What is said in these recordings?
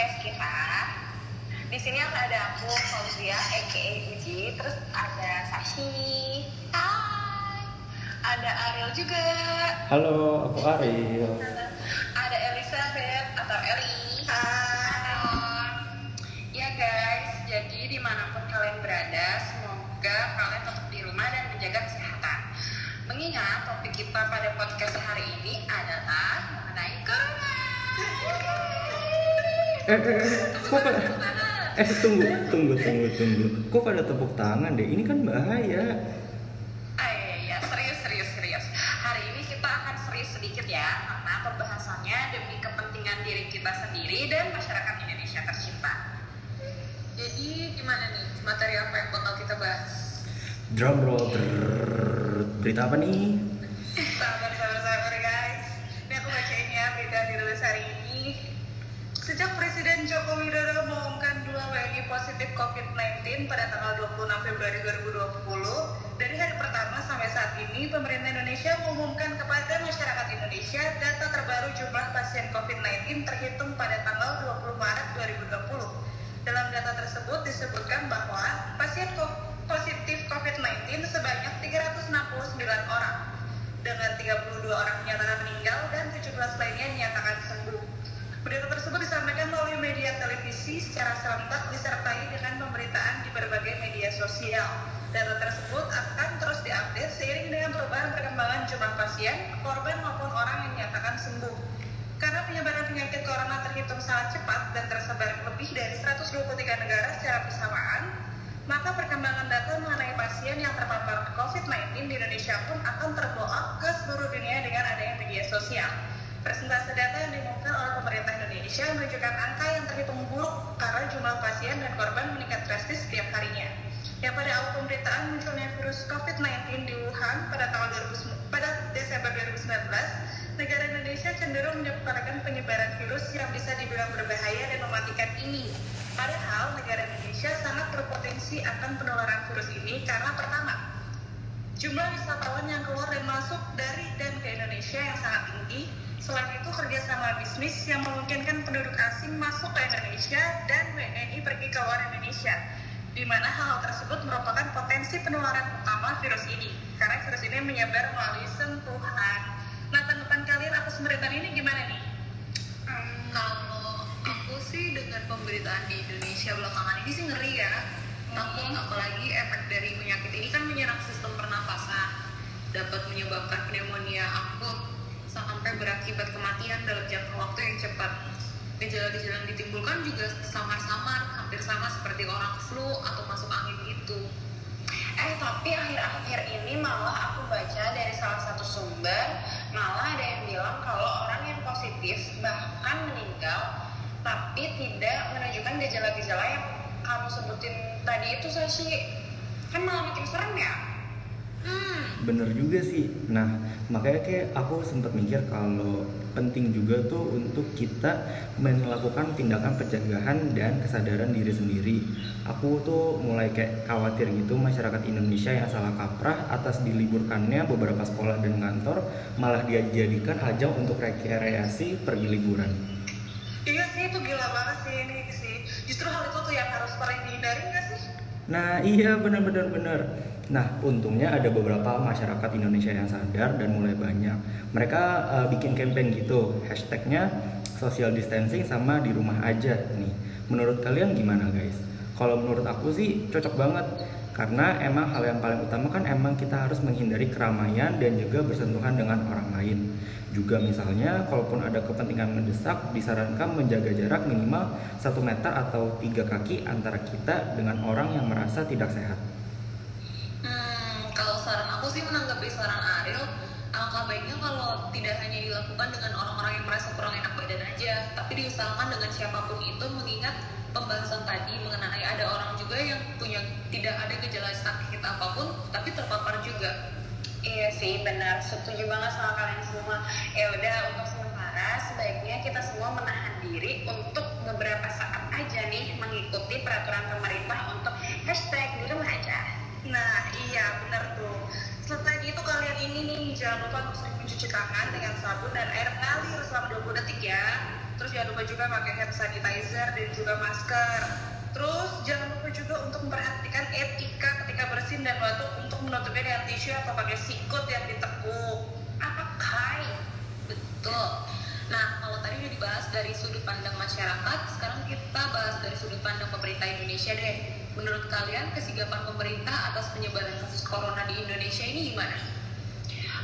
podcast kita. Di sini ada aku Fauzia, aka Uji, terus ada Sashi. Hai. Ada Ariel juga. Halo, aku Ariel. Ada Eh, eh, eh, kok pada, eh tunggu, tunggu, tunggu, tunggu. Kok pada tepuk tangan deh? Ini kan bahaya. Ah, iya, serius, serius, serius. Hari ini kita akan serius sedikit ya, karena pembahasannya demi kepentingan diri kita sendiri dan masyarakat Indonesia tercinta. Jadi gimana nih materi apa yang bakal kita bahas? Drum roll. Berita apa nih? Sabar, sabar, sabar guys. Ini aku bacain ya berita dirilis hari ini. Sejak Presiden Joko Widodo mengumumkan dua WNI positif COVID-19 pada tanggal 26 Februari 2020, dari hari pertama sampai saat ini, pemerintah Indonesia mengumumkan kepada masyarakat Indonesia data terbaru jumlah pasien COVID-19 terhitung pada tanggal 20 Maret 2020. Dalam data tersebut disebutkan bahwa pasien positif COVID-19 sebanyak 369 orang, dengan 32 orang dinyatakan meninggal dan 17 lainnya dinyatakan sembuh. Berita tersebut disampaikan melalui media televisi secara serentak disertai dengan pemberitaan di berbagai media sosial. Data tersebut akan terus diupdate seiring dengan perubahan perkembangan jumlah pasien, korban maupun orang yang dinyatakan sembuh. Karena penyebaran penyakit corona terhitung sangat cepat dan tersebar lebih dari 123 negara secara bersamaan, maka perkembangan data mengenai pasien yang terpapar COVID-19 di Indonesia pun akan terbawa ke seluruh dunia dengan adanya media sosial. Persentase data yang diumumkan oleh pemerintah Indonesia menunjukkan angka yang terhitung buruk karena jumlah pasien dan korban meningkat drastis setiap harinya. Yang pada awal pemberitaan munculnya virus COVID-19 di Wuhan pada tanggal 2000 pada Desember 2019, negara Indonesia cenderung menyebarkan penyebaran virus yang bisa dibilang berbahaya dan mematikan ini. Padahal negara Indonesia sangat berpotensi akan penularan virus ini karena pertama, Jumlah wisatawan yang keluar dan masuk dari dan ke Indonesia yang sangat tinggi. Selain itu, kerjasama bisnis yang memungkinkan penduduk asing masuk ke Indonesia dan WNI pergi ke luar Indonesia. Di mana hal tersebut merupakan potensi penularan utama virus ini. Karena virus ini menyebar melalui sentuhan. Nah, tanggapan kalian atas pemberitaan ini gimana nih? Hmm, kalau aku sih dengan pemberitaan di Indonesia belakangan ini sih ngeri ya gejala-gejala yang ditimbulkan juga samar-samar hampir sama seperti orang flu atau masuk angin gitu Eh tapi akhir-akhir ini malah aku baca dari salah satu sumber malah ada yang bilang kalau orang yang positif bahkan meninggal tapi tidak menunjukkan gejala-gejala yang kamu sebutin tadi itu sih kan malah makin serem ya. Bener juga sih. Nah, makanya kayak aku sempat mikir kalau penting juga tuh untuk kita melakukan tindakan pencegahan dan kesadaran diri sendiri. Aku tuh mulai kayak khawatir gitu masyarakat Indonesia yang salah kaprah atas diliburkannya beberapa sekolah dan kantor malah dia jadikan ajang untuk rekreasi pergi liburan. Iya sih itu gila banget sih ini sih. Justru hal itu tuh yang harus paling dihindari nggak sih? Nah iya benar-benar benar. Nah untungnya ada beberapa masyarakat Indonesia yang sadar dan mulai banyak. Mereka uh, bikin campaign gitu, hashtagnya social distancing sama di rumah aja nih. Menurut kalian gimana guys? Kalau menurut aku sih cocok banget karena emang hal yang paling utama kan emang kita harus menghindari keramaian dan juga bersentuhan dengan orang lain. Juga misalnya, kalaupun ada kepentingan mendesak, disarankan menjaga jarak minimal 1 meter atau tiga kaki antara kita dengan orang yang merasa tidak sehat. Hmm, kalau saran aku sih menanggapi saran Ariel, alangkah baiknya kalau tidak hanya dilakukan dengan orang-orang yang merasa kurang enak badan aja, tapi diusahakan dengan siapa pun itu mengingat pembahasan tadi mengenai ada orang juga yang punya tidak ada gejala sakit apa pun, tapi terpapar juga. Iya sih benar, setuju banget sama kalian semua. Ya udah untuk sementara sebaiknya kita semua menahan diri untuk beberapa saat aja nih mengikuti peraturan pemerintah untuk hashtag di rumah aja. Nah iya benar tuh. Setelah itu kalian ini nih jangan lupa untuk sering mencuci tangan dengan sabun dan air mengalir selama 20 detik ya. terus jangan lupa juga pakai hand sanitizer dan juga masker terus jangan lupa juga untuk memperhatikan etika ketika bersin dan batu untuk menutupnya dengan tisu atau pakai sikut yang ditekuk apa kai Betul. Nah, kalau tadi udah dibahas dari sudut pandang masyarakat, sekarang kita bahas dari sudut pandang pemerintah Indonesia deh. Menurut kalian, kesigapan pemerintah atas penyebaran kasus corona di Indonesia ini gimana?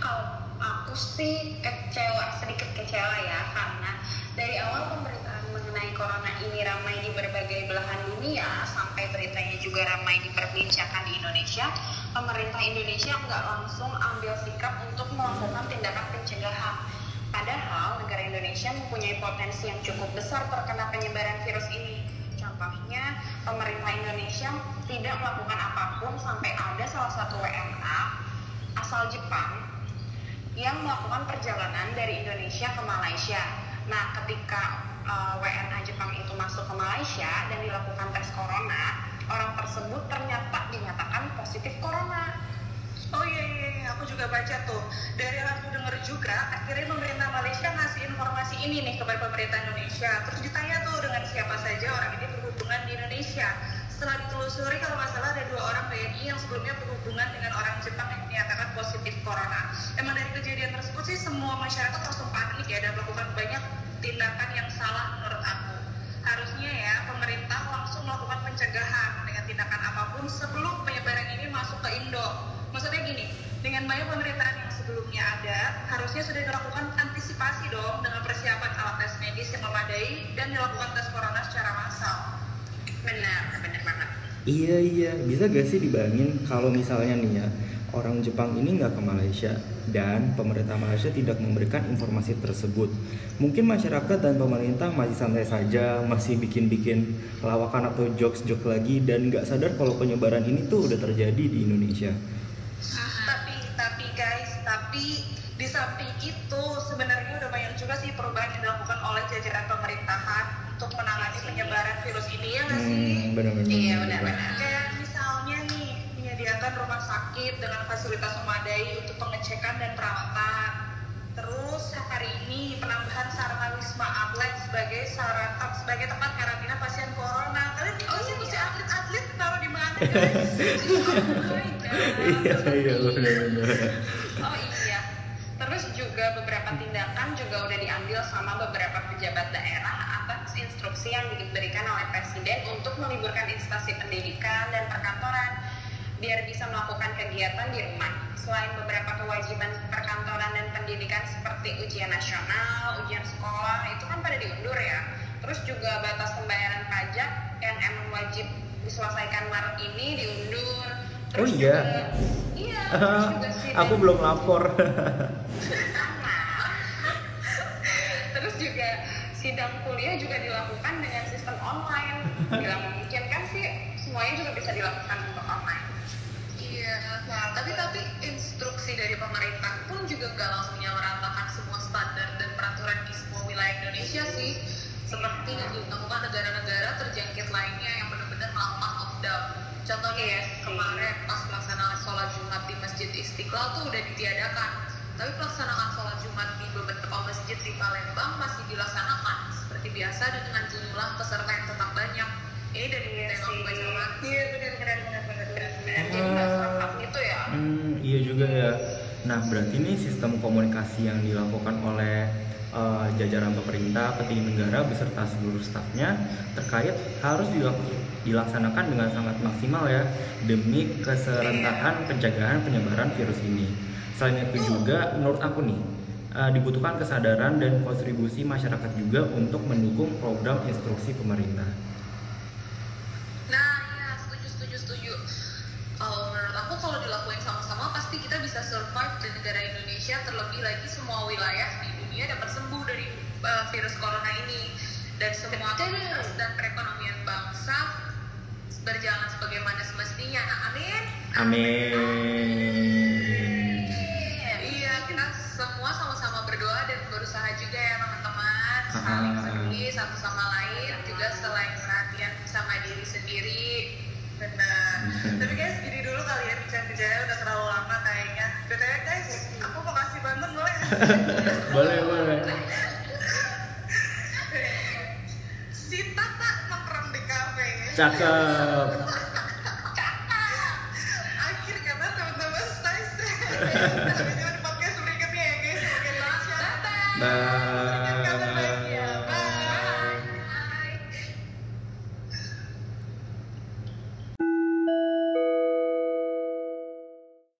Kalau aku sih kecewa, sedikit kecewa ya karena dari awal pemberitaan mengenai corona ini ramai di berbagai belahan dunia sampai beritanya juga ramai diperbincangkan di Indonesia, pemerintah Indonesia nggak langsung ambil sikap untuk melakukan tindakan pencegahan. Padahal negara Indonesia mempunyai potensi yang cukup besar terkena penyebaran virus ini. Contohnya, pemerintah Indonesia tidak melakukan apa pun sampai ada salah satu WNA asal Jepang yang melakukan perjalanan dari Indonesia ke Malaysia. Nah, ketika uh, WNA Jepang itu masuk ke Malaysia dan dilakukan tes corona, orang tersebut ternyata dinyatakan positif corona. Oh iya, iya, iya, aku juga baca tuh. Dari yang aku denger juga, akhirnya pemerintah Malaysia ngasih informasi ini nih kepada pemerintah Indonesia. Terus ditanya tuh dengan siapa saja orang ini berhubungan di Indonesia. Setelah ditelusuri kalau nggak salah ada dua orang WNI yang sebelumnya berhubungan dengan orang Jepang yang dinyatakan positif corona. Emang dari kejadian tersebut sih semua masyarakat langsung panik ya dan melakukan banyak tindakan yang salah menurut aku. Harusnya ya pemerintah langsung melakukan pencegahan dengan tindakan apa pun sebelum penyebaran ini masuk ke Indo maksudnya gini dengan banyak pemerintahan yang sebelumnya ada harusnya sudah dilakukan antisipasi dong dengan persiapan alat tes medis yang memadai dan dilakukan tes corona secara massal Benar, benar. Iya iya, bisa gak sih dibayangin kalau misalnya nih ya orang Jepang ini nggak ke Malaysia dan pemerintah Malaysia tidak memberikan informasi tersebut. Mungkin masyarakat dan pemerintah masih santai saja, masih bikin-bikin lawakan atau jokes-jokes lagi dan nggak sadar kalau penyebaran ini tuh udah terjadi di Indonesia. tapi tapi guys tapi di samping itu sebenarnya udah banyak juga sih perubahan yang dilakukan oleh jajaran pemerintahan untuk menangani penyebaran virus ini ya nggak sih Hmm, benar-benar. Iya, benar-benar. kayak misalnya nih menyediakan rumah sakit dengan fasilitas memadai untuk pengecekan dan perawatan terus hari ini penambahan sarana wisma atlet sebagai sarana sebagai tempat karantina pasien corona kalian tahu sih mesti atlet-atlet taruh di mana guys Oh. Iya iya benar-benar. Oh iya. Terus juga beberapa tindakan juga udah diambil sama beberapa pejabat daerah atas instruksi yang diberikan oleh presiden untuk meliburkan instansi pendidikan dan perkantoran biar bisa melakukan kegiatan di rumah. Selain beberapa kewajiban perkantoran dan pendidikan seperti ujian nasional, ujian sekolah itu kan pada diundur ya. Terus juga batas pembayaran pajak yang emang wajib diselesaikan Maret ini diundur. Oh Terus iya. juga- iya. terus juga Aku belum lapor. instruksi dari pemerintah pun juga nggak langsung menyamaratakan semua standar dan peraturan di semua wilayah Indonesia sih. Seperti dilakukan negara-negara terjangkit lainnya yang benar-benar melakukan lockdown. Contohnya ya, kemarin pas pelaksanaan sholat Jumat di Masjid Istiqlal tuh udah ditiadakan. Tapi pelaksanaan sholat Jumat di beberapa masjid di Palembang masih dilaksanakan seperti biasa dengan jumlah peserta yang tetap banyak. Ini dari Iya. Iya benar benar benar benar benar. Jadi nggak gitu ya. Hmm, iya juga ya. Nah, berarti ini sistem komunikasi yang dilakukan oleh eh, jajaran pemerintah, petinggi negara beserta seluruh stafnya terkait harus dilak- dilaksanakan dengan sangat maksimal ya demi keserentakan pencegahan penyebaran virus ini. Selain itu juga menurut aku nih eh, dibutuhkan kesadaran dan kontribusi masyarakat juga untuk mendukung program instruksi pemerintah. Indonesia terlebih lagi semua wilayah di dunia dapat sembuh dari uh, virus corona ini dan semua aktivitas dan perekonomian bangsa berjalan sebagaimana semestinya. Amin. Amin. Iya, kita semua sama-sama berdoa dan berusaha juga ya teman-teman saling peduli satu sama lain juga selain perhatian sama diri sendiri. Benar. Tapi guys, gini dulu kali ya bicara-bicara udah terlalu lama kayaknya. BTW guys, aku boleh boleh. Si tata nongkrong di kafe cakep. Akhirnya teman-teman stay stay sampai jumpa di podcast berikutnya ya guys. Oke berhasil bye